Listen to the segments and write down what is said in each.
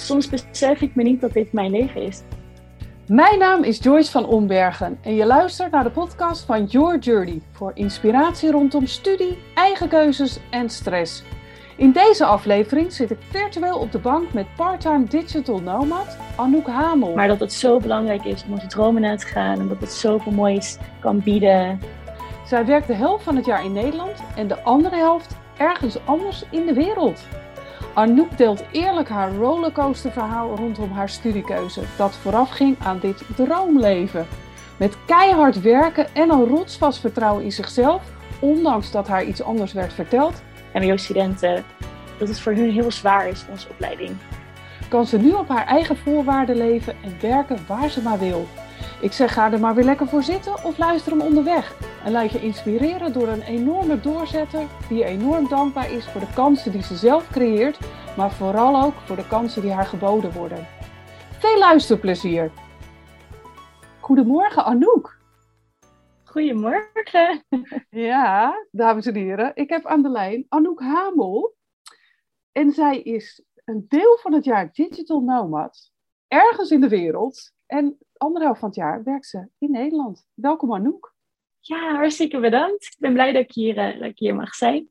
soms besef ik me niet dat dit mijn leven is. Mijn naam is Joyce van Ombergen en je luistert naar de podcast van Your Journey voor inspiratie rondom studie, eigen keuzes en stress. In deze aflevering zit ik virtueel op de bank met parttime digital nomad Anouk Hamel. Maar dat het zo belangrijk is om onze dromen na te gaan en dat het zoveel moois kan bieden. Zij werkt de helft van het jaar in Nederland en de andere helft ergens anders in de wereld. Anouk deelt eerlijk haar rollercoasterverhaal rondom haar studiekeuze dat voorafging aan dit droomleven. Met keihard werken en een rotsvast vertrouwen in zichzelf, ondanks dat haar iets anders werd verteld, MBO-studenten, dat het voor hun heel zwaar is, onze opleiding. kan ze nu op haar eigen voorwaarden leven en werken waar ze maar wil. Ik zeg ga er maar weer lekker voor zitten of luister hem onderweg. En laat je inspireren door een enorme doorzetter die enorm dankbaar is voor de kansen die ze zelf creëert, maar vooral ook voor de kansen die haar geboden worden. Veel luisterplezier! Goedemorgen Anouk! Goedemorgen. Ja, dames en heren, ik heb aan de lijn Anouk Hamel. En zij is een deel van het jaar digital nomad, ergens in de wereld. En anderhalf van het jaar werkt ze in Nederland. Welkom Anouk. Ja, hartstikke bedankt. Ik ben blij dat ik hier, uh, dat ik hier mag zijn.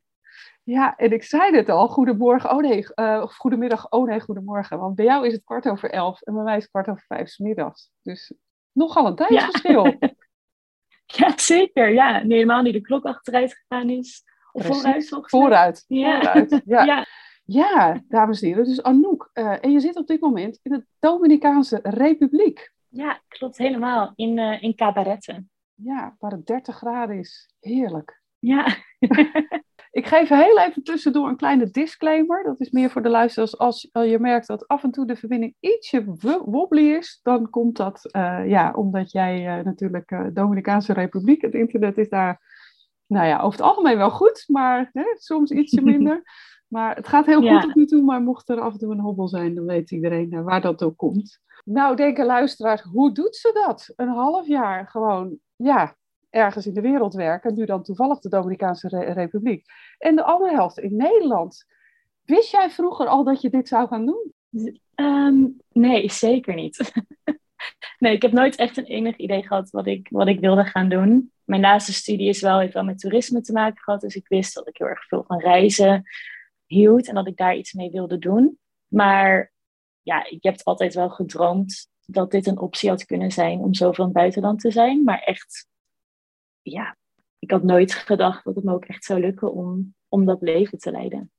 Ja, en ik zei het al, goedemorgen, oh nee, uh, of goedemiddag, oh nee, goedemorgen. Want bij jou is het kwart over elf en bij mij is het kwart over vijf 's middags. Dus nogal een tijdsverschil. Ja. ja, zeker. Ja, nee, helemaal niet de klok achteruit gegaan is. Of Precies. vooruit, volgens Vooruit, Ja. vooruit. Ja. ja. Ja. dames en heren, dus Anouk. eh, en je zit op dit moment in de Dominicaanse Republiek. Ja, klopt helemaal. In, eh in cabaretten. Ja, waar het 30 graden is. Heerlijk. Ja. Ik geef heel even tussendoor een kleine disclaimer. Dat is meer voor de luisteraars. Als je merkt dat af en toe de verbinding ietsje wo- wobbly is, dan komt dat eh, ja, omdat jij eh, natuurlijk eh, Dominicaanse Republiek, het internet is daar, nou ja, over het algemeen wel goed, maar hè, soms ietsje minder. Maar het gaat heel Ja. goed tot nu toe, maar mocht er af en toe een hobbel zijn, dan weet iedereen eh, waar dat door komt. Nou, denken luisteraars, hoe doet ze dat? Een half jaar gewoon, ja, ergens in de wereld werken. Nu dan toevallig de Dominicaanse Re- Republiek. En de andere helft in Nederland. Wist jij vroeger al dat je dit zou gaan doen? Ehm, nee, zeker niet. nee, ik heb nooit echt een enig idee gehad wat ik, wat ik wilde gaan doen. Mijn laatste studie is wel, heeft wel met toerisme te maken gehad. Dus ik wist dat ik heel erg veel van reizen hield en dat ik daar iets mee wilde doen. Maar ja, ik heb altijd wel gedroomd dat dit een optie had kunnen zijn om zoveel in het buitenland te zijn. Maar echt, ja, ik had nooit gedacht dat het me ook echt zou lukken om, om dat leven te leiden.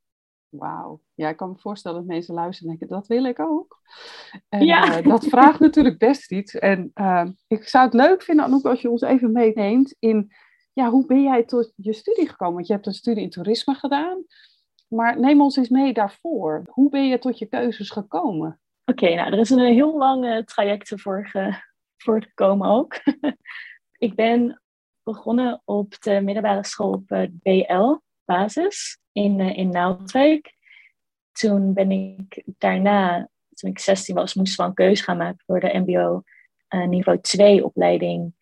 Wauw. Ja, ik kan me voorstellen dat mensen luisteren en denken, dat wil ik ook. En Ja. eh, dat vraagt natuurlijk best iets. En eh, ik zou het leuk vinden, Anouk, als je ons even meeneemt in... Ja, hoe ben jij tot je studie gekomen? Want je hebt een studie in toerisme gedaan. Maar neem ons eens mee daarvoor. Hoe ben je tot je keuzes gekomen? Oké, nou, er is een heel lang eh, traject ervoor ge- voor gekomen ook. ik ben begonnen op de middelbare school op eh, BL, basis, in, eh, in Naaldwijk. Toen ben ik daarna, toen ik 16 was, moest ik wel een keuze gaan maken voor de MBO niveau 2 opleiding.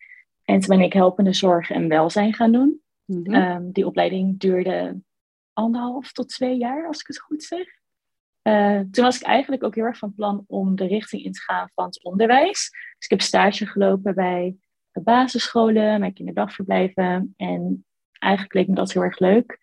En toen ben ik helpende zorg en welzijn gaan doen. Mhm. Ehm, die opleiding duurde anderhalf tot twee jaar, als ik het goed zeg. Eh, toen was ik eigenlijk ook heel erg van plan om de richting in te gaan van het onderwijs. Dus ik heb stage gelopen bij basisscholen, bij kinderdagverblijven. En eigenlijk leek me dat heel erg leuk.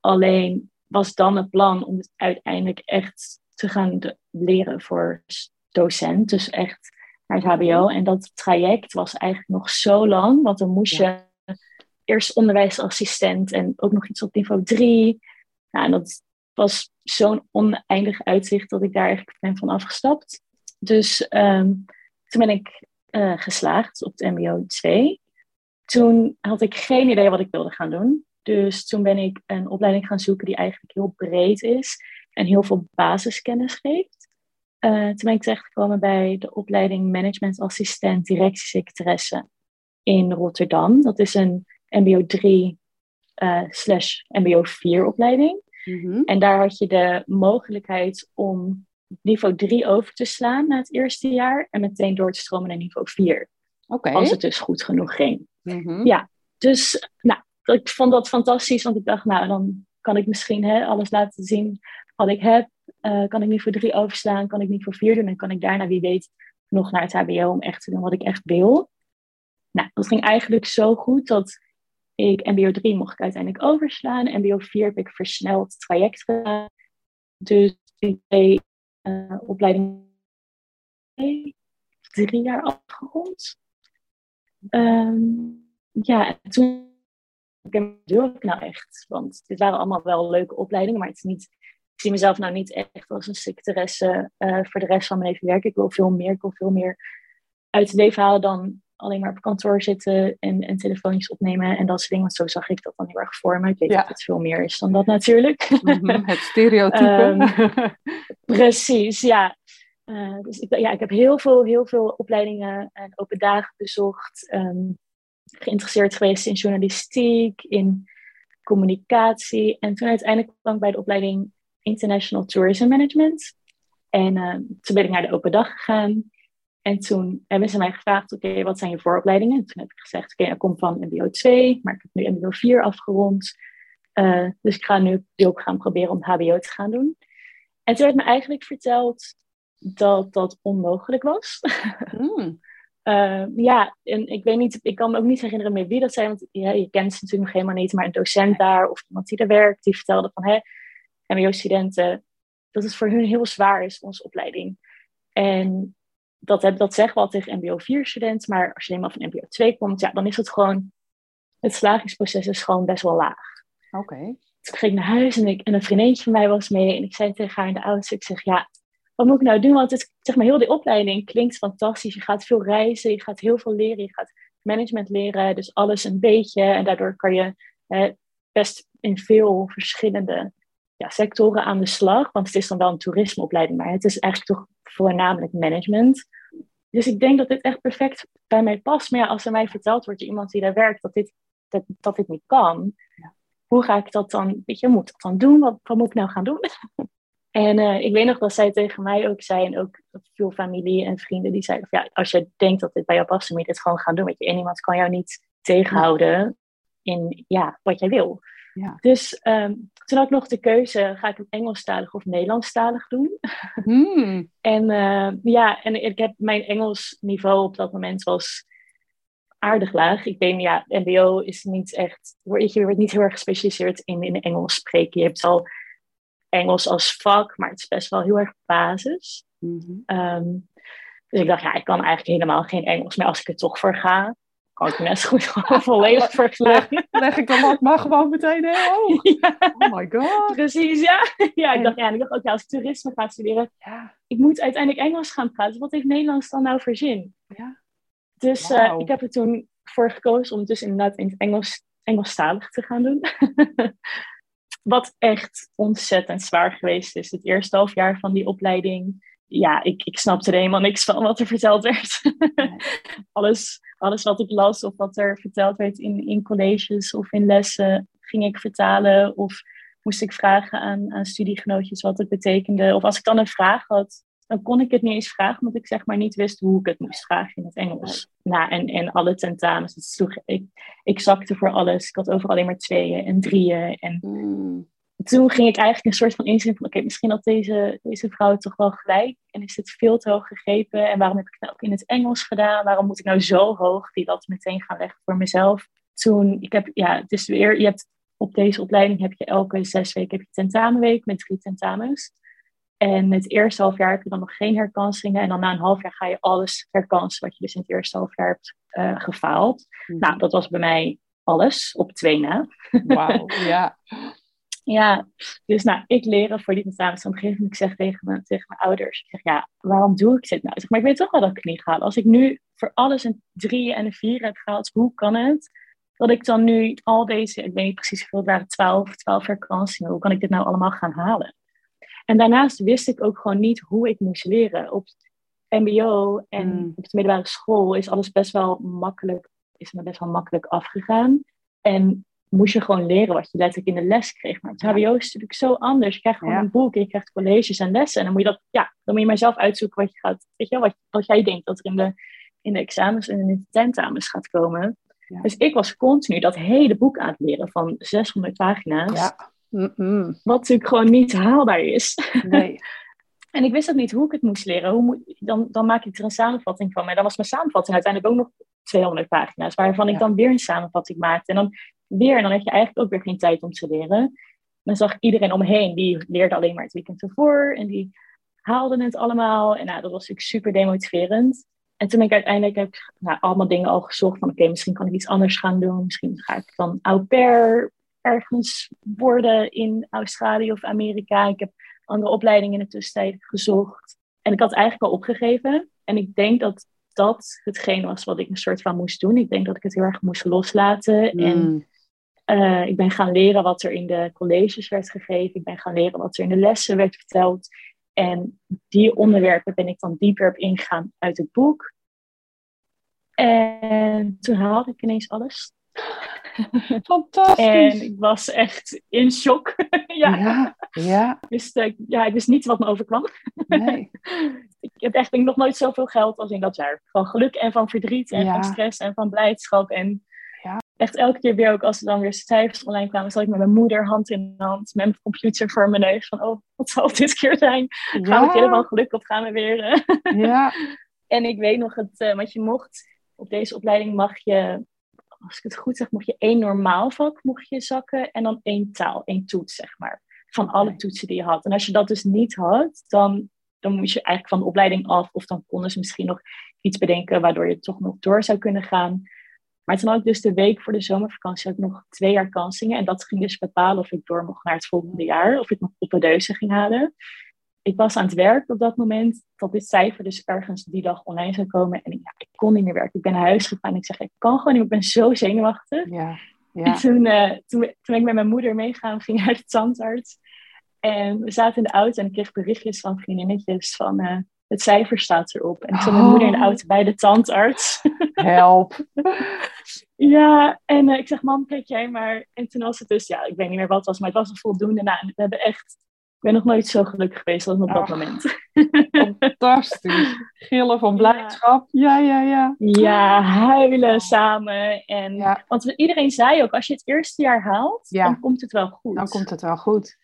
Alleen was dan het plan om het uiteindelijk echt te gaan leren voor docent. Dus echt naar het HBO. En dat traject was eigenlijk nog zo lang, want dan moest je eerst onderwijsassistent en ook nog iets op niveau 3. Nou, dat was zo'n oneindig uitzicht dat ik daar eigenlijk ben van afgestapt. Dus ehm, toen ben ik eh, geslaagd op de MBO 2. Toen had ik geen idee wat ik wilde gaan doen. Dus toen ben ik een opleiding gaan zoeken die eigenlijk heel breed is en heel veel basiskennis geeft. Eh, toen ben ik terechtgekomen bij de opleiding Management Assistent in Rotterdam. Dat is een MBO 3 eh, slash MBO 4 opleiding. Mhm. En daar had je de mogelijkheid om niveau 3 over te slaan na het eerste jaar en meteen door te stromen naar niveau 4. Oké. Als het dus goed genoeg ging. Mhm. Ja. Dus nou, ik vond dat fantastisch, want ik dacht, nou, dan kan ik misschien hè, alles laten zien wat ik heb. Uh, kan ik voor drie overslaan? Kan ik niet voor vier doen? En kan ik daarna, wie weet, nog naar het HBO om echt te doen wat ik echt wil? Nou, dat ging eigenlijk zo goed dat ik MBO 3 mocht ik uiteindelijk overslaan. MBO 4 heb ik versneld traject gedaan. Dus ik deed uh, opleiding drie jaar afgerond. Um, ja, en toen doe ik nou echt? Want dit waren allemaal wel leuke opleidingen, maar het is niet, ik zie mezelf nou niet echt als een secretaresse uh, voor de rest van mijn leven werken. Ik wil veel meer, ik wil veel meer uit het leven halen dan alleen maar op kantoor zitten en, en telefoontjes opnemen en dat soort dingen. Want zo zag ik dat dan heel erg voor me. Ik weet dat het veel meer is dan dat natuurlijk. Mhm, het stereotype. um, precies, ja. Uh, dus ik, ja, ik heb heel veel, heel veel opleidingen en open dagen bezocht. Um, geïnteresseerd geweest in journalistiek, in communicatie. En toen uiteindelijk kwam ik bij de opleiding International Tourism Management. En uh, toen ben ik naar de open dag gegaan. En toen hebben ze mij gevraagd, oké, wat zijn je vooropleidingen? En toen heb ik gezegd, oké, ik kom van MBO 2, maar ik heb nu MBO 4 afgerond. Uh, dus ik ga nu ook gaan proberen om HBO te gaan doen. En toen werd me eigenlijk verteld dat dat onmogelijk was. Mm. Uh, ja, en ik weet niet, ik kan me ook niet herinneren meer wie dat zijn, want ja, je kent ze natuurlijk nog helemaal niet, maar een docent daar of iemand die er werkt, die vertelde van, hè, MBO-studenten, dat het voor hun heel zwaar is, onze opleiding. En dat, dat zeggen we al tegen MBO 4-studenten, maar als je helemaal van MBO 2 komt, ja, dan is het gewoon, het slagingsproces is gewoon best wel laag. Oké. Ging ik naar huis en, ik, en een vriendinnetje van mij was mee en ik zei tegen haar in de auto, ik zeg, ja, wat moet ik nou doen? Want het, zeg maar, heel die opleiding klinkt fantastisch. Je gaat veel reizen, je gaat heel veel leren, je gaat management leren, dus alles een beetje. En daardoor kan je eh, best in veel verschillende ja, sectoren aan de slag. Want het is dan wel een toerismeopleiding, maar het is eigenlijk toch voornamelijk management. Dus ik denk dat dit echt perfect bij mij past. Maar ja, als er mij verteld wordt door iemand die daar werkt dat dit, dat, dat dit niet kan, ja. hoe ga ik dat dan, weet je, moet ik dat dan doen? Wat, wat moet ik nou gaan doen? En uh, ik weet nog dat zij tegen mij ook zei, en ook veel familie en vrienden die zeiden: van, ja, als je denkt dat dit bij jou past, dan moet je dit gewoon gaan doen. Weet je, en iemand kan jou niet tegenhouden in ja, wat jij wil. Ja. Dus um, toen had ik nog de keuze: ga ik het Engelstalig of Nederlandstalig doen? Hmm. en uh, ja, en ik heb mijn Engels niveau op dat moment was aardig laag. Ik denk, ja, MBO is niet echt, je wordt niet heel erg gespecialiseerd in, in Engels spreken. Je hebt al Engels als vak, maar het is best wel heel erg basis. Mm dus ik dacht, ja, ik kan eigenlijk helemaal geen Engels. Maar als ik er toch voor ga, kan ik net zo goed gewoon volledig vergelijken. Leg, ik dan wat maar gewoon meteen heel hoog. Oh my god. Precies, ja. Ja, ik dacht, ja, ik dacht ook, ja, als ik toerisme ga studeren, ja. ik moet uiteindelijk Engels gaan praten. Wat heeft Nederlands dan nou voor zin? Ja. Dus uh, ik heb er toen voor gekozen om dus inderdaad in het Engels, Engelstalig te gaan doen. Wat echt ontzettend zwaar geweest is. Het eerste half jaar van die opleiding. Ja, ik, ik snapte er helemaal niks van wat er verteld werd. alles, alles wat ik las of wat er verteld werd in, in colleges of in lessen, ging ik vertalen. Of moest ik vragen aan, aan studiegenootjes wat het betekende. Of als ik dan een vraag had, dan kon ik het niet eens vragen, omdat ik zeg maar niet wist hoe ik het moest vragen in het Engels. Nou, en, en alle tentamens, het sloeg, ik, ik zakte voor alles. Ik had overal alleen maar tweeën en drieën. En mm. Toen ging ik eigenlijk een soort van inzien van, oké, misschien had deze, deze vrouw toch wel gelijk. En is dit veel te hoog gegrepen? En waarom heb ik het nou ook in het Engels gedaan? Waarom moet ik nou zo hoog die dat meteen gaan leggen voor mezelf? Toen, ik heb, ja, het is weer, je hebt op deze opleiding heb je elke zes weken heb je tentamenweek met drie tentamens. En het eerste half jaar heb je dan nog geen herkansingen. En dan na een half jaar ga je alles herkansen wat je dus in het eerste half jaar hebt uh, gefaald. Mhm. Nou, dat was bij mij alles op twee na. Wauw, ja. Ja, dus nou, ik leren voor die tentamens. Op een gegeven moment zeg tegen, mijn, tegen mijn ouders, ik zeg, ja, waarom doe ik dit nou? zeg, maar ik weet toch wel dat ik het niet ga. Als ik nu voor alles een drie en een vier heb gehaald, hoe kan het dat ik dan nu al deze, ik weet niet precies hoeveel het waren, twaalf, twaalf herkansingen, hoe kan ik dit nou allemaal gaan halen? En daarnaast wist ik ook gewoon niet hoe ik moest leren. Op MBO en hmm. op de middelbare school is alles best wel makkelijk, is me best wel makkelijk afgegaan. En moest je gewoon leren wat je letterlijk in de les kreeg. Maar het HBO is natuurlijk zo anders. Je krijgt gewoon een boek en je krijgt colleges en lessen. En dan moet je dat, ja, dan moet je maar zelf uitzoeken wat je gaat, weet je, wat, wat jij denkt dat er in de, in de examens en in de tentamens gaat komen. Dus ik was continu dat hele boek aan het leren van 600 pagina's. Wat natuurlijk gewoon niet haalbaar is. Nee. En ik wist ook niet hoe ik het moest leren. Hoe moet, dan, dan maak ik er een samenvatting van. Maar dan was mijn samenvatting uiteindelijk ook nog 200 pagina's, waarvan ik dan weer een samenvatting maakte. En dan weer, en dan heb je eigenlijk ook weer geen tijd om te leren. Dan zag iedereen omheen, die leerde alleen maar het weekend ervoor. En die haalden het allemaal. En nou, dat was natuurlijk super demotiverend. En toen ben ik uiteindelijk heb ik, nou, allemaal dingen al gezocht van oké, misschien kan ik iets anders gaan doen. Misschien ga ik dan au pair ergens worden in Australië of Amerika. Ik heb andere opleidingen in de tussentijd gezocht. En ik had eigenlijk al opgegeven. En ik denk dat dat hetgeen was wat ik een soort van moest doen. Ik denk dat ik het heel erg moest loslaten. En Eh, ik ben gaan leren wat er in de colleges werd gegeven. Ik ben gaan leren wat er in de lessen werd verteld. En die onderwerpen ben ik dan dieper op ingegaan uit het boek. En toen haalde ik ineens alles. Fantastisch. En ik was echt in shock. ja. ja, ja, Ik wist, eh, ja, ik wist niet wat me overkwam. nee. ik heb echt denk nog nooit zoveel geld als in dat jaar. Van geluk en van verdriet en Ja. van stress en van blijdschap. En. Echt elke keer weer ook als er dan weer cijfers online kwamen, zat ik met mijn moeder hand in hand, met mijn computer voor mijn neus. Van, oh, wat zal het dit keer zijn? Gaan we het helemaal geluk of gaan we weer... eh, Ja, en ik weet nog, het, eh, want je mocht op deze opleiding mag je, als ik het goed zeg, mocht je één normaal vak mocht je zakken en dan één taal, één toets, zeg maar. Van alle toetsen die je had. En als je dat dus niet had, dan, dan moest je eigenlijk van de opleiding af. Of dan konden ze misschien nog iets bedenken waardoor je toch nog door zou kunnen gaan. Maar toen had ik dus de week voor de zomervakantie had ik nog twee jaar kansingen. En dat ging dus bepalen of ik door mocht naar het volgende jaar. Of ik nog op de ging halen ik was aan het werk op dat moment, dat dit cijfer dus ergens die dag online zou komen. En ik, ja, ik kon niet meer werken. Ik ben naar huis gegaan en ik zeg, ik kan gewoon niet, ik ben zo zenuwachtig. ja, En ja. toen, eh, toen, toen ben ik met mijn moeder meegaan, ging naar de tandarts. En we zaten in de auto en ik kreeg berichtjes van vriendinnetjes van, eh, het cijfer staat erop. En toen mijn moeder in de Oh. auto bij de tandarts. Help. ja, en eh, ik zeg, mam, kijk jij maar. En toen was het dus, ja, ik weet niet meer wat het was, maar het was een voldoende. Nou, en we hebben echt, ik ben nog nooit zo gelukkig geweest als op dat Ach. moment. Fantastisch. Gillen van blijdschap. Ja, ja, ja. Ja, huilen samen. En, Ja. Want iedereen zei ook, als je het eerste jaar haalt, Ja. dan komt het wel goed. Dan komt het wel goed.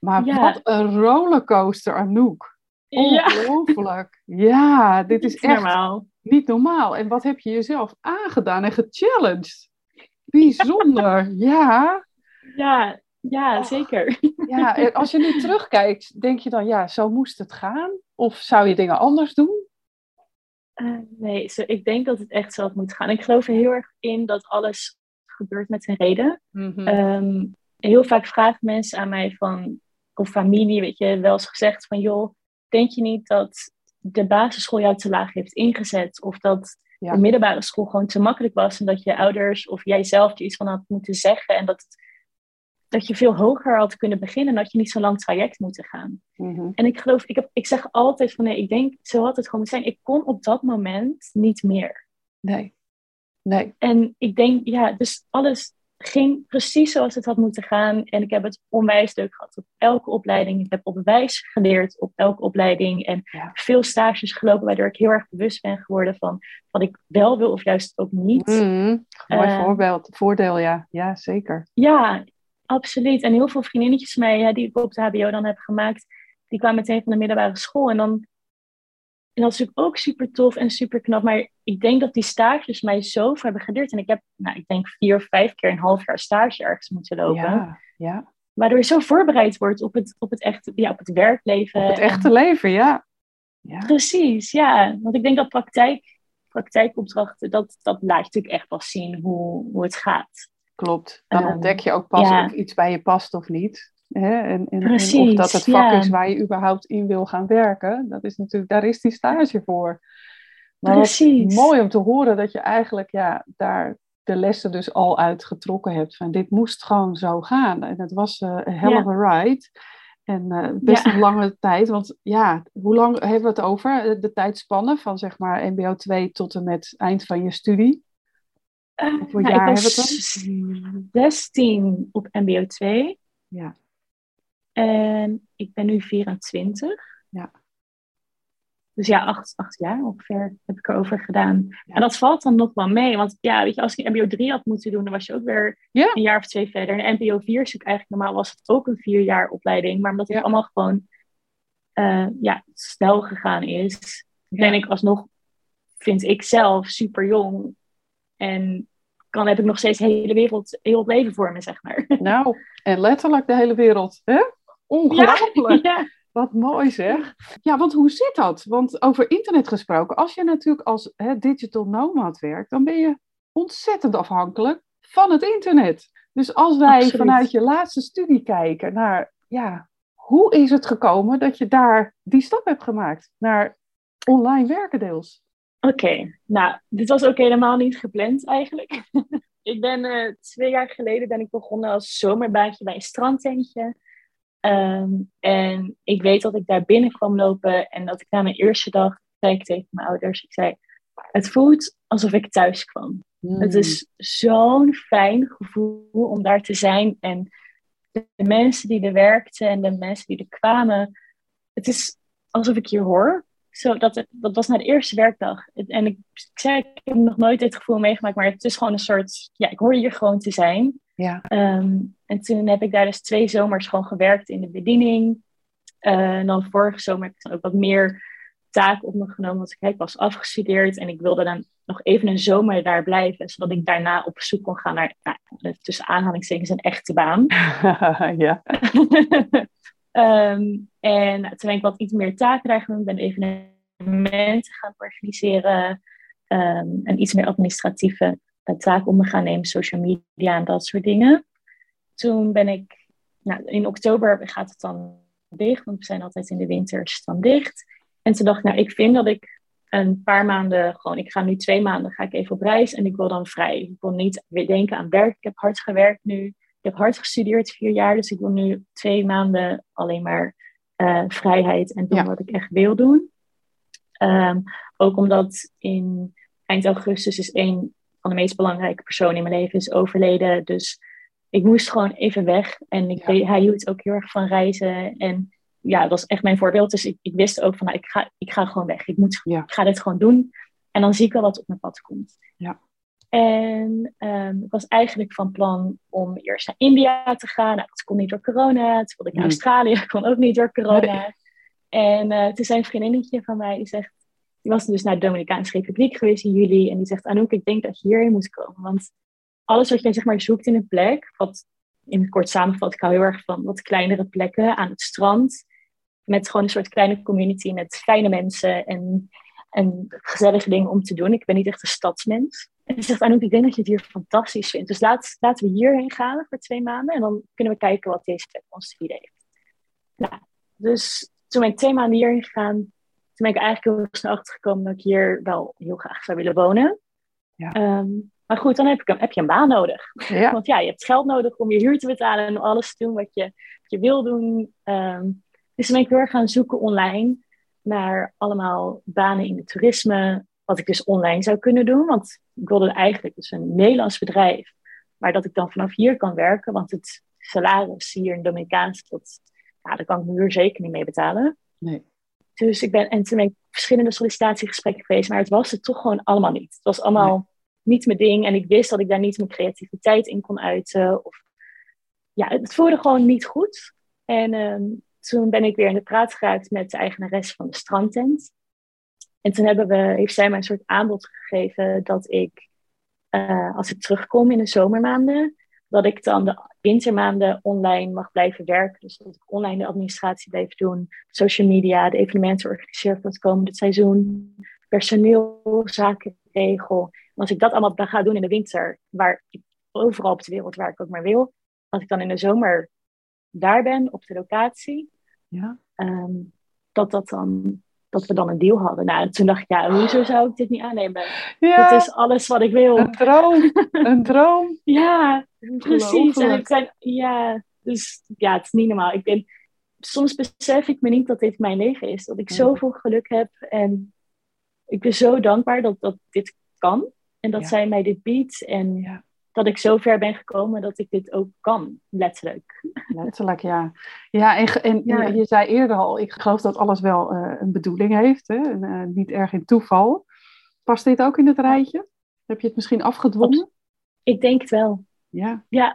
Maar wat een rollercoaster, Anouk. Ja, Ongelooflijk. Ja, dit is echt normaal. niet normaal. En wat heb je jezelf aangedaan en gechallenged? Bijzonder. Ja. Ja, ja Och. zeker. ja. En als je nu terugkijkt, denk je dan, ja, zo moest het gaan? Of zou je dingen anders doen? Eh, nee, zo, ik denk dat het echt zelf moet gaan. Ik geloof er heel erg in dat alles gebeurt met een reden. Mhm. Ehm, heel vaak vragen mensen aan mij van, of familie, weet je, wel eens gezegd van, joh, denk je niet dat de basisschool jou te laag heeft ingezet? Of dat Ja. de middelbare school gewoon te makkelijk was en dat je ouders of jijzelf er iets van had moeten zeggen en dat, dat je veel hoger had kunnen beginnen en dat je niet zo'n lang traject moeten gaan. Mhm. En ik geloof, ik, heb, ik zeg altijd van nee, ik denk, zo had het gewoon moeten zijn. Ik kon op dat moment niet meer. Nee. Nee. En ik denk, ja, dus alles ging precies zoals het had moeten gaan. En ik heb het onwijs leuk gehad op elke opleiding. Ik heb op wijs geleerd op elke opleiding. En Ja. veel stages gelopen, waardoor ik heel erg bewust ben geworden van wat ik wel wil of juist ook niet. Mhm. Mooi Eh, voorbeeld. Voordeel, ja. Ja, zeker. Ja, absoluut. En heel veel vriendinnetjes mij, ja, die ik op de HBO dan heb gemaakt, die kwamen meteen van de middelbare school. En dan. En dat is natuurlijk ook super tof en super knap. Maar ik denk dat die stages mij zoveel hebben geleerd. En ik heb, nou, ik denk vier of vijf keer een half jaar stage ergens moeten lopen. Ja, ja. Waardoor je zo voorbereid wordt op het, op het, echte, ja, op het werkleven. Op het echte leven, ja. ja. Precies, ja. Want ik denk dat praktijk, praktijkopdrachten, dat, dat laat je natuurlijk echt pas zien hoe, hoe het gaat. Klopt. Dan Ehm, ontdek je ook pas ja. of iets bij je past of niet. Hè? En, en, en of dat het vak ja. is waar je überhaupt in wil gaan werken. Dat is natuurlijk, daar is die stage voor. Maar Precies. mooi om te horen dat je eigenlijk ja, daar de lessen dus al uit getrokken hebt. Van dit moest gewoon zo gaan. En het was eh, een hell Ja. of a ride. En eh, best Ja. een lange tijd. Want ja, hoe lang hebben we het over? Eh, De tijdspanne van zeg maar MBO 2 tot en met eind van je studie. Hoeveel nou, jaar ik hebben was we 16 op MBO 2. Ja. En ik ben nu 24. Ja. Dus ja, acht, acht jaar ongeveer heb ik erover gedaan. En dat valt dan nog wel mee. Want ja, weet je, als ik MBO 3 had moeten doen, dan was je ook weer Ja. een jaar of twee verder. En MBO 4 is eigenlijk normaal was het ook een vier jaar opleiding. Maar omdat Ja. allemaal gewoon uh, ja, snel gegaan is, ben ik alsnog, vind ik zelf, super jong. En kan, heb ik nog steeds de hele wereld, heel het leven voor me, zeg maar. Nou, en letterlijk de hele wereld. Hè? Ongelooflijk. Ja, Wat mooi zeg. Ja, want hoe zit dat? Want over internet gesproken, als je natuurlijk als hè, digital nomad werkt, dan ben je ontzettend afhankelijk van het internet. Dus als wij vanuit je laatste studie kijken naar, ja, hoe is het gekomen dat je daar die stap hebt gemaakt naar online werken deels? Oké, nou, dit was ook helemaal niet gepland eigenlijk. ik ben uh, twee jaar geleden ben ik begonnen als zomerbaantje bij een strandtentje. Ehm, en ik weet dat ik daar binnen kwam lopen en dat ik na mijn eerste dag zei ik tegen mijn ouders, ik zei, het voelt alsof ik thuis kwam. Het is hmm. zo'n fijn gevoel om daar te zijn en de mensen die er werkten en de mensen die er kwamen, het is alsof ik hier hoor. Zo, dat, dat was na de eerste werkdag. En ik, ik zei, ik heb nog nooit dit gevoel meegemaakt, maar het is gewoon een soort, ja, ik hoor hier gewoon te zijn. Ja. Ehm, en toen heb ik daar dus twee zomers gewoon gewerkt in de bediening. Uh, en dan vorige zomer heb ik dan ook wat meer taken op me genomen, want ik was afgestudeerd en ik wilde dan nog even een zomer daar blijven, zodat ik daarna op zoek kon gaan naar, nou, tussen aanhalingstekens, een echte baan. ja. um, en toen ben ik wat iets meer taken daar genomen, ben evenementen gaan organiseren um, en iets meer administratieve taken op me gaan nemen, social media en dat soort dingen. Toen ben ik, nou, in oktober gaat het dan dicht, want we zijn altijd in de winters dan dicht. En toen dacht ik, nou, ik vind dat ik een paar maanden gewoon, ik ga nu twee maanden, ga ik even op reis en ik wil dan vrij. Ik wil niet weer denken aan werk. Ik heb hard gewerkt nu. Ik heb hard gestudeerd, vier jaar, dus ik wil nu twee maanden alleen maar uh, vrijheid en doen wat ik echt wil doen. Um, ook omdat in eind augustus is een van de meest belangrijke personen in mijn leven is overleden. Dus ik moest gewoon even weg. En ik, hij hield ook heel erg van reizen. En ja, dat was echt mijn voorbeeld. Dus ik, ik wist ook van, nou, ik, ga, ik ga gewoon weg. Ik, moet, ik ga dit gewoon doen. En dan zie ik wel wat op mijn pad komt. Ja. En um, ik was eigenlijk van plan om eerst naar India te gaan. Nou, dat kon niet door corona. Toen wilde ik naar Australië. Dat kon ook niet door corona. En uh, toen zei een vriendinnetje van mij, die zegt... Die was dus naar de Dominicaanse Republiek geweest in juli. En die zegt, Anouk, ik denk dat je hierheen moet komen. Want alles wat jij zeg maar zoekt in een plek... Wat in het kort samenvat, ik hou heel erg van wat kleinere plekken aan het strand met gewoon een soort kleine community met fijne mensen en, en gezellige dingen om te doen. Ik ben niet echt een stadsmens. En ze zegt, Anouk, ik denk dat je het hier fantastisch vindt. Dus laat, laten we hierheen gaan voor twee maanden en dan kunnen we kijken wat deze plek ons te bieden heeft. Nou, dus toen ben ik twee maanden hierheen gegaan. Toen ben ik eigenlijk heel snel achtergekomen dat ik hier wel heel graag zou willen wonen. Ja. Ehm, maar goed, dan heb, ik, heb je een baan nodig. Ja. Want ja, je hebt geld nodig om je huur te betalen en alles te doen wat je, wat je wil doen. Um, dus dan ben ik weer gaan zoeken online naar allemaal banen in het toerisme. Wat ik dus online zou kunnen doen. Want ik wilde eigenlijk dus een Nederlands bedrijf. Maar dat ik dan vanaf hier kan werken. Want het salaris hier in Dominicaans, dat, ja, daar kan ik nu zeker niet mee betalen. Nee. Dus ik ben, en toen ben ik verschillende sollicitatiegesprekken geweest. Maar het was het toch gewoon allemaal niet. Het was allemaal niet mijn ding. En ik wist dat ik daar niet mijn creativiteit in kon uiten. Of, ja, het voelde gewoon niet goed. En ehm, toen ben ik weer in de praat geraakt met de eigenares van de strandtent. En toen hebben we, heeft zij mij een soort aanbod gegeven dat ik, uh, als ik terugkom in de zomermaanden, dat ik dan de wintermaanden online mag blijven werken. Dus dat ik online de administratie blijf doen, social media, de evenementen organiseer voor het komende seizoen, personeelzaken regel. Als ik dat allemaal ga doen in de winter, waar ik overal op de wereld waar ik ook maar wil, als ik dan in de zomer daar ben op de locatie, ja. Ehm, dat, dat, dan, dat we dan een deal hadden. Nou, en toen dacht ik, ja, hoezo zou ik dit niet aannemen? Ja. Dit is alles wat ik wil. Een droom, een droom. ja, precies. En ik ja, dus ja, het is niet normaal. Ik ben, soms besef ik me niet dat dit mijn leven is. Dat ik zoveel geluk heb. En ik ben zo dankbaar dat, dat dit kan. En dat zij mij dit biedt. En ja dat ik zo ver ben gekomen dat ik dit ook kan, letterlijk. Letterlijk, ja. Ja, en, en je zei eerder al, ik geloof dat alles wel uh, een bedoeling heeft, hè? En, uh, niet erg in toeval. Past dit ook in het rijtje? Heb je het misschien afgedwongen? Ik denk het wel. Ja. Ja.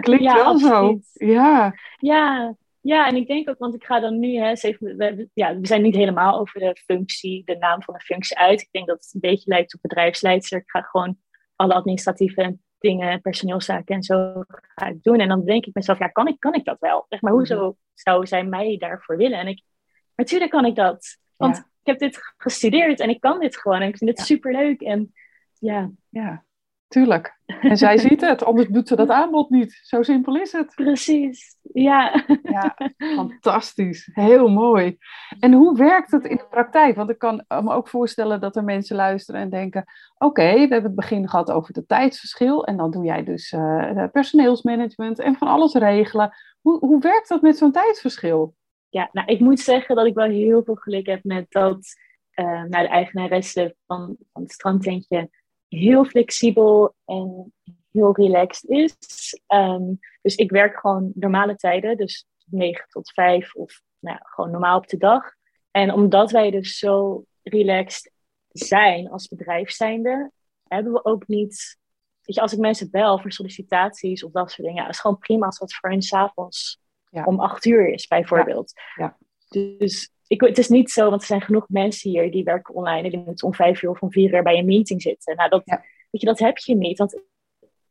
Klinkt ja, wel zo. Ja. Ja, Ja, en ik denk ook, want ik ga dan nu, hè, we, ja, we zijn niet helemaal over de functie, de naam van de functie uit. Ik denk dat het een beetje lijkt op bedrijfsleider. Ik ga gewoon alle administratieve dingen, personeelszaken en zo ga ik doen. En dan denk ik mezelf, ja, kan ik, kan ik dat wel? Zeg maar, hoezo mhm. zou zij mij daarvoor willen? En ik, natuurlijk kan ik dat. Want ik heb dit gestudeerd en ik kan dit gewoon. En ik vind het ja. superleuk. En ja. Ja, tuurlijk. En zij ziet het, anders doet ze dat aanbod niet. Zo simpel is het. Precies, ja. Ja, fantastisch. Heel mooi. En hoe werkt het in de praktijk? Want ik kan me ook voorstellen dat er mensen luisteren en denken... Oké, we hebben het begin gehad over het tijdsverschil. En dan doe jij dus uh, personeelsmanagement en van alles regelen. Hoe, hoe werkt dat met zo'n tijdsverschil? Ja, nou, ik moet zeggen dat ik wel heel veel geluk heb met dat... Uh, nou, de eigenaresse van, van het strandtentje heel flexibel en heel relaxed is. Um, dus ik werk gewoon normale tijden, dus 9 tot 5 of nou, gewoon normaal op de dag. En omdat wij dus zo relaxed zijn als bedrijf zijnde, hebben we ook niet. Weet je, als ik mensen bel voor sollicitaties of dat soort dingen, ja, is gewoon prima als dat voor hun s'avonds ja. om 8 uur is, bijvoorbeeld. Ja. Dus ik, het is niet zo, want er zijn genoeg mensen hier die werken online en die moeten om vijf uur of om vier uur bij een meeting zitten. Nou, dat, weet je, dat heb je niet, want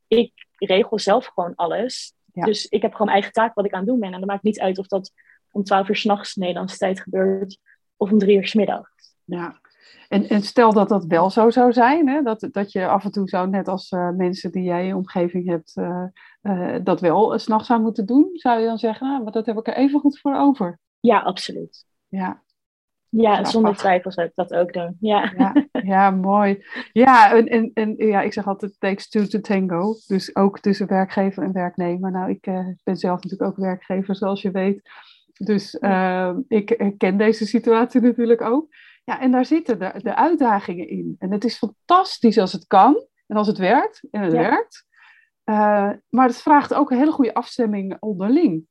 ik regel zelf gewoon alles. Dus ik heb gewoon eigen taak wat ik aan het doen ben. En dat maakt niet uit of dat om twaalf uur s'nachts Nederlandse tijd gebeurt of om drie uur s middags. Ja, en, en stel dat dat wel zo zou zijn, hè? Dat, dat je af en toe zou, net als uh, mensen die jij in je omgeving hebt, uh, uh, dat wel s s'nachts zou moeten doen, zou je dan zeggen, nou, maar dat heb ik er even goed voor over. Ja, absoluut. Ja. Ja, zonder twijfel zou ik dat ook doen. Ja, ja, ja mooi. Ja, en, en, en ja, ik zeg altijd, takes two to tango. Dus ook tussen werkgever en werknemer. Nou, ik uh, ben zelf natuurlijk ook werkgever, zoals je weet. Dus uh, ik ken deze situatie natuurlijk ook. Ja, en daar zitten de, de uitdagingen in. En het is fantastisch als het kan en als het werkt. En het werkt. Uh, maar het vraagt ook een hele goede afstemming onderling.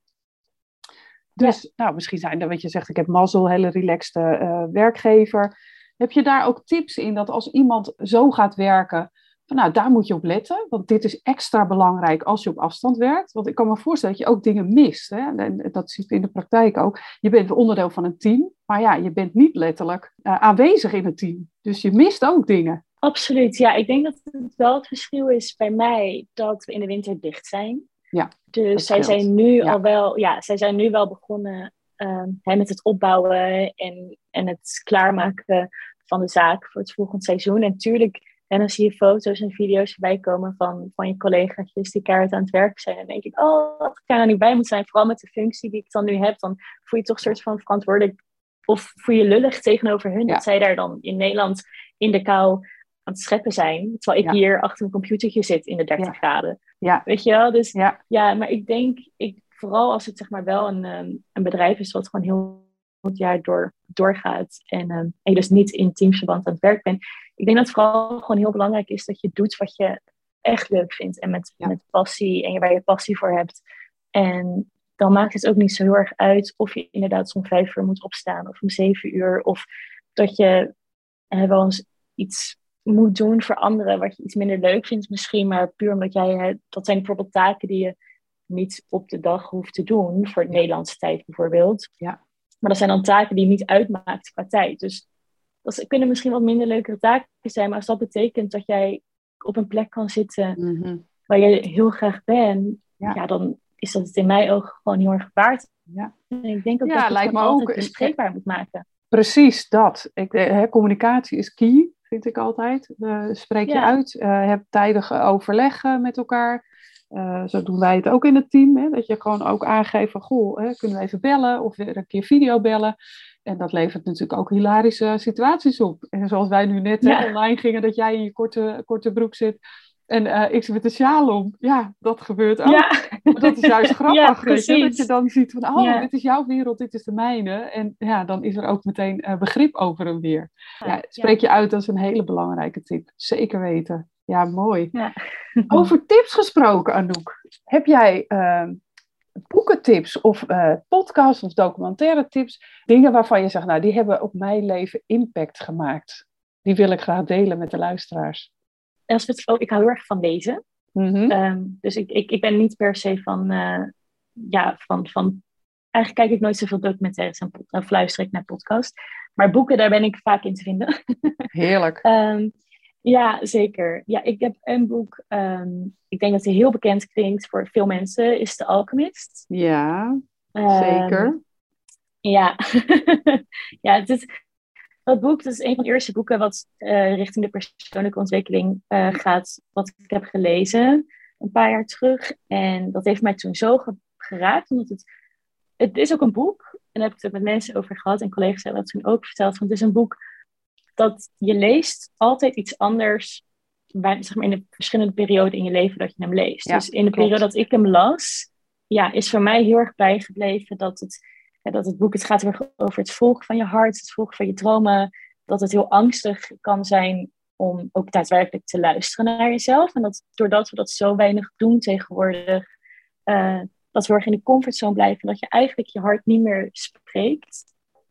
Dus nou, misschien zijn er, wat je zegt, ik heb mazzel, hele relaxte uh, werkgever. Heb je daar ook tips in dat als iemand zo gaat werken, van, nou, daar moet je op letten, want dit is extra belangrijk als je op afstand werkt. Want ik kan me voorstellen dat je ook dingen mist. Hè? En dat ziet in de praktijk ook. Je bent onderdeel van een team, maar ja, je bent niet letterlijk uh, aanwezig in het team. Dus je mist ook dingen. Absoluut, ja. Ik denk dat het wel het verschil is bij mij dat we in de winter dicht zijn. Ja, dus zij zijn nu al wel, ja, zij zijn nu wel begonnen uh, hè, met het opbouwen en, en het klaarmaken van de zaak voor het volgende seizoen. En natuurlijk, en dan zie je foto's en video's voorbij komen van, van je collega's die keihard aan het werk zijn. En dan denk ik, oh, dat ik daar nou niet bij moet zijn. Vooral met de functie die ik dan nu heb, dan voel je toch een soort van verantwoordelijk of voel je lullig tegenover hun dat zij daar dan in Nederland in de kou aan het scheppen zijn. Terwijl ik hier achter een computertje zit in de 30 graden. Ja. Weet je wel? Dus ja. ja, maar ik denk, ik, vooral als het zeg maar wel een, ehm, een bedrijf is wat gewoon heel het jaar door, doorgaat en, um, en je dus niet in teamsverband aan het werk bent. Ik denk dat het vooral gewoon heel belangrijk is dat je doet wat je echt leuk vindt en met, met passie en waar je passie voor hebt. En dan maakt het ook niet zo heel erg uit of je inderdaad om vijf uur moet opstaan of om zeven uur. Of dat je eh, wel eens iets moet doen voor anderen wat je iets minder leuk vindt misschien, maar puur omdat jij, dat zijn bijvoorbeeld taken die je niet op de dag hoeft te doen, voor de Nederlandse tijd bijvoorbeeld. Ja. Maar dat zijn dan taken die je niet uitmaakt qua tijd. Dus dat kunnen misschien wat minder leukere taken zijn, maar als dat betekent dat jij op een plek kan zitten mhm. waar je heel graag bent, ja. dan is dat het in mijn ogen gewoon heel erg waard. Ja. En ik denk ook dat je het altijd bespreekbaar moet maken. Precies dat. Ik, hè, communicatie is key vind ik altijd. Uh, spreek je uit, uh, heb tijdig overleg met elkaar. Zo doen wij het ook in het team. Hè, dat je gewoon ook aangeeft van, goh, hè, kunnen we even bellen of weer een keer video bellen. En dat levert natuurlijk ook hilarische situaties op. En zoals wij nu net online gingen, dat jij in je korte, korte broek zit en uh, ik zit met de sjaal om. Ja, dat gebeurt ook. Ja. Maar dat is juist grappig. weet je? Dat je dan ziet van, oh, dit is jouw wereld, dit is de mijne. En ja, dan is er ook meteen uh, begrip over hem weer. Ja, spreek je uit, dat is een hele belangrijke tip. Zeker weten. Ja, mooi. Over tips gesproken, Anouk. Heb jij uh, boekentips of podcasts of documentaire tips? Dingen waarvan je zegt, nou, die hebben op mijn leven impact gemaakt. Die wil ik graag delen met de luisteraars ook, ik hou heel erg van lezen. Mm dus ik, ik, ik ben niet per se van, uh, ja, van, van eigenlijk kijk ik nooit zoveel documentaires en, of luister ik naar podcasts. Maar boeken, daar ben ik vaak in te vinden. Heerlijk. Ehm, ja, zeker. Ja, ik heb een boek, ehm, ik denk dat hij heel bekend klinkt voor veel mensen, is The Alchemist. Ja, zeker. Ja, ja het is, dat boek dat is een van de eerste boeken wat uh, richting de persoonlijke ontwikkeling uh, gaat, wat ik heb gelezen een paar jaar terug. En dat heeft mij toen zo geraakt, omdat het, het is ook een boek, en daar heb ik het ook met mensen over gehad, en collega's hebben dat toen ook verteld, want het is een boek dat je leest altijd iets anders, bij, zeg maar in de verschillende perioden in je leven dat je hem leest. dus in de periode dat ik hem las, ja, is voor mij heel erg bijgebleven dat het dat het boek het gaat over het volgen van je hart, het volgen van je dromen. Dat het heel angstig kan zijn om ook daadwerkelijk te luisteren naar jezelf. En dat doordat we dat zo weinig doen tegenwoordig, uh, dat we erg in de comfortzone blijven. Dat je eigenlijk je hart niet meer spreekt.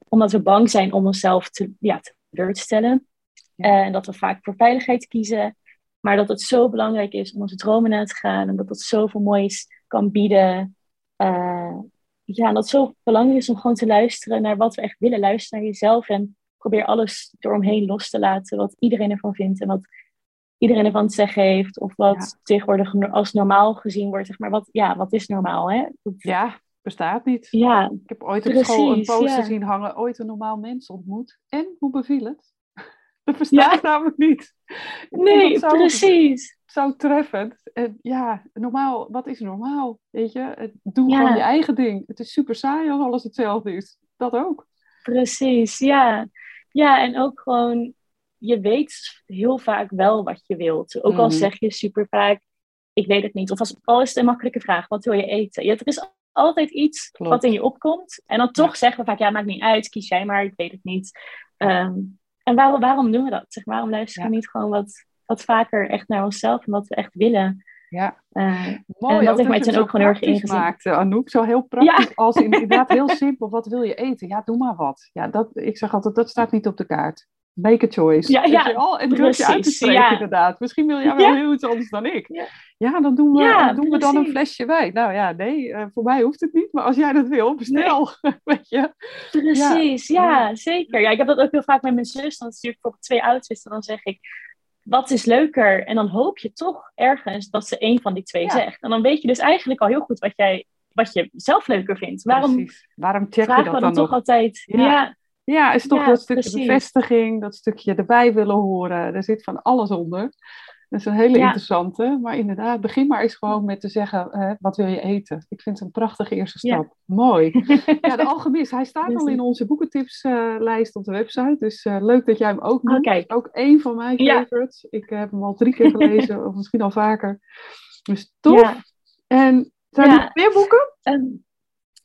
Omdat we bang zijn om onszelf te, ja, te stellen. En dat we vaak voor veiligheid kiezen. Maar dat het zo belangrijk is om onze dromen na te gaan. En dat het zoveel moois kan bieden. Uh, ja, dat het zo belangrijk is om gewoon te luisteren naar wat we echt willen. Luisteren naar jezelf en probeer alles eromheen los te laten. Wat iedereen ervan vindt en wat iedereen ervan te zeggen heeft. Of wat tegenwoordig als normaal gezien wordt. Zeg maar wat, ja, wat is normaal? Hè? Ja, bestaat niet. Ja, ik heb ooit op school een poster zien hangen. Ooit een normaal mens ontmoet. En hoe beviel het? Dat bestaat namelijk niet. Nee, precies zo treffend. En ja, normaal, wat is normaal? Weet je, doe gewoon je eigen ding. Het is super saai als alles hetzelfde is. Dat ook. Precies, ja. Ja, en ook gewoon, je weet heel vaak wel wat je wilt. Ook al mhm. zeg je super vaak, ik weet het niet. Of als al is het een makkelijke vraag, wat wil je eten? Ja, er is altijd iets wat in je opkomt. En dan toch zeggen we vaak, ja, maakt niet uit, kies jij maar, ik weet het niet. Ehm, en waarom, waarom doen we dat? Zeg, waarom luisteren we niet gewoon wat, wat vaker echt naar onszelf en wat we echt willen. Ja, uh, mooi. En dat heeft mij toen ook gewoon heel erg ingezien. maakte, Anouk. Zo heel praktisch als inderdaad heel simpel. Wat wil je eten? Ja, doe maar wat. Ja, dat, ik zeg altijd, dat staat niet op de kaart. Make a choice. Ja, ja. al, en durf je uit te spreken inderdaad. Misschien wil jij wel heel iets anders dan ik. Ja, dan doen we, doen we dan een flesje wijn. Nou ja, nee, uh, voor mij hoeft het niet. Maar als jij dat wil, bestel. Weet je? Precies, ja. zeker. Ja, ik heb dat ook heel vaak met mijn zus. Dan stuur ik bijvoorbeeld twee ouders. En dan zeg ik, wat is leuker? En dan hoop je toch ergens dat ze een van die twee zegt. En dan weet je dus eigenlijk al heel goed wat, jij, wat je zelf leuker vindt. Waarom, Waarom check je dat dan, dan toch altijd? Ja. ja. is toch dat stukje bevestiging, dat stukje erbij willen horen. Er zit van alles onder. Dat is een hele interessante. Maar inderdaad, begin maar eens gewoon met te zeggen, wat wil je eten? Ik vind het een prachtige eerste stap. Mooi. ja, de Alchemist, hij staat al in onze boekentipslijst op de website. Dus uh, leuk dat jij hem ook noemt. Okay. Ook één van mijn favorites. Ik heb hem al drie keer gelezen, of misschien al vaker. Dus tof. En zijn er meer boeken? Um,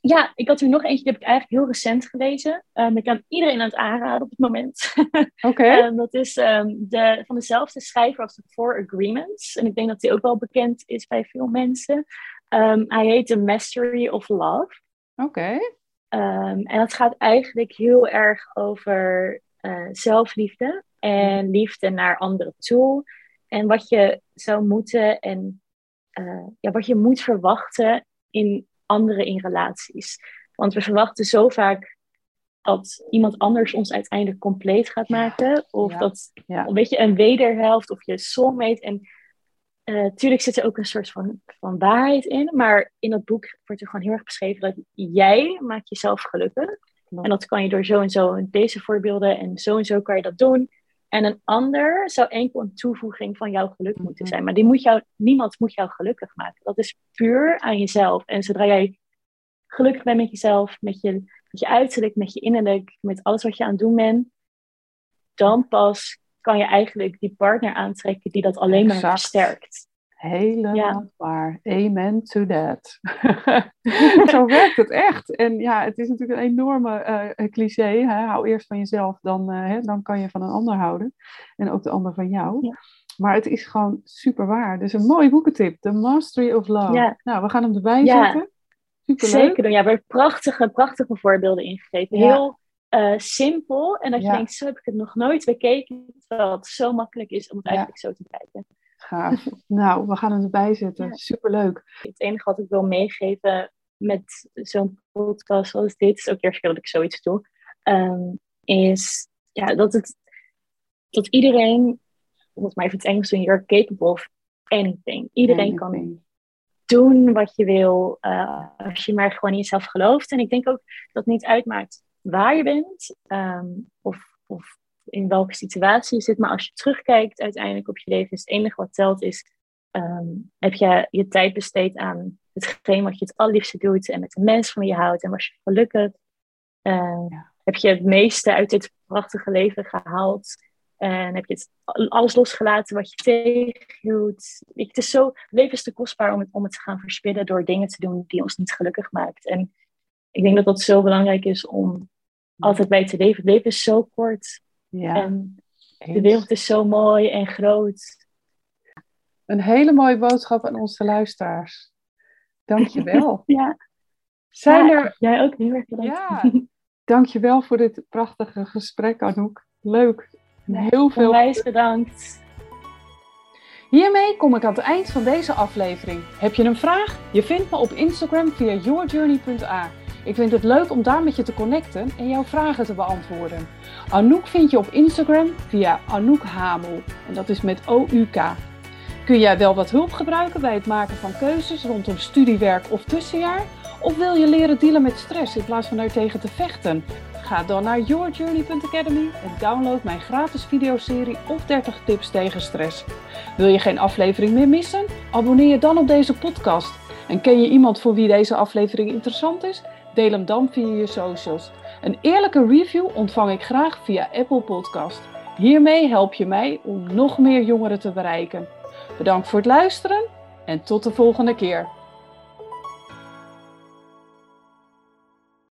ja, ik had er nog eentje, die heb ik eigenlijk heel recent gelezen. Um, ik kan iedereen aan het aanraden op het moment. Oké. Ehm, dat is um, de, van dezelfde schrijver als de Four Agreements. En ik denk dat die ook wel bekend is bij veel mensen. hij heet The Mastery of Love. Oké. en dat gaat eigenlijk heel erg over uh, zelfliefde en liefde naar anderen toe. En wat je zou moeten en uh, ja, wat je moet verwachten in anderen in relaties. Want we verwachten zo vaak dat iemand anders ons uiteindelijk compleet gaat maken. Of dat ja. een beetje een wederhelft of je soulmate. En natuurlijk uh, zit er ook een soort van, van waarheid in. Maar in dat boek wordt er gewoon heel erg beschreven dat jij maakt jezelf gelukkig. En dat kan je door zo en zo deze voorbeelden en zo en zo kan je dat doen. En een ander zou enkel een toevoeging van jouw geluk moeten zijn. Maar die moet jou, niemand moet jou gelukkig maken. Dat is puur aan jezelf. En zodra jij gelukkig bent met jezelf, met je, met je uiterlijk, met je innerlijk, met alles wat je aan het doen bent, dan pas kan je eigenlijk die partner aantrekken die dat alleen maar versterkt. Helemaal ja. waar. Amen to that. Zo werkt het echt. En ja, het is natuurlijk een enorme uh, cliché. Hè? Hou eerst van jezelf, dan, uh, hè? dan kan je van een ander houden. En ook de ander van jou. Ja. Maar het is gewoon super waar. Dus een mooie boekentip. The Mastery of Love. Ja. Nou, we gaan hem erbij zetten. Super Zeker. Ja, we hebben prachtige, prachtige voorbeelden ingegeven. Heel uh, simpel. En dat je denkt, zo heb ik het nog nooit bekeken. Terwijl het zo makkelijk is om het eigenlijk zo te kijken. Gaaf. nou, we gaan hem erbij zetten. Superleuk. Het enige wat ik wil meegeven met zo'n podcast als dit, is ook de eerste keer dat ik zoiets doe, ehm, is ja, dat het dat iedereen, het maar even het Engels doen, you're capable of anything. Iedereen kan doen wat je wil, uh, als je maar gewoon in jezelf gelooft. En ik denk ook dat het niet uitmaakt waar je bent ehm, of, of in welke situatie je zit. Maar als je terugkijkt uiteindelijk op je leven, is het enige wat telt is, ehm, heb je je tijd besteed aan hetgeen wat je het allerliefste doet en met de mensen van je houdt en was je gelukkig. Uh, Heb je het meeste uit dit prachtige leven gehaald en heb je het, alles losgelaten wat je tegenhield. Het is zo, leven is te kostbaar om het, om het te gaan verspillen door dingen te doen die ons niet gelukkig maakt. En ik denk dat dat zo belangrijk is om altijd bij te leven. Het leven is zo kort. Ja, en de wereld is zo mooi en groot. Een hele mooie boodschap aan onze luisteraars. Dank je wel. ja. Zijn er... Jij ook heel erg bedankt. Ja, dank je wel voor dit prachtige gesprek, Anouk. Leuk. Heel veel. Onwijs bedankt. Hiermee kom ik aan het eind van deze aflevering. Heb je een vraag? Je vindt me op Instagram via yourjourney.a. Ik vind het leuk om daar met je te connecten en jouw vragen te beantwoorden. Anouk vind je op Instagram via Anouk Hamel. En dat is met O-U-K. Kun jij wel wat hulp gebruiken bij het maken van keuzes rondom studiewerk of tussenjaar? Of wil je leren dealen met stress in plaats van er tegen te vechten? Ga dan naar yourjourney.academy en download mijn gratis videoserie of 30 tips tegen stress. Wil je geen aflevering meer missen? Abonneer je dan op deze podcast. En ken je iemand voor wie deze aflevering interessant is? Deel hem dan via je socials. Een eerlijke review ontvang ik graag via Apple Podcast. Hiermee help je mij om nog meer jongeren te bereiken. Bedankt voor het luisteren en tot de volgende keer.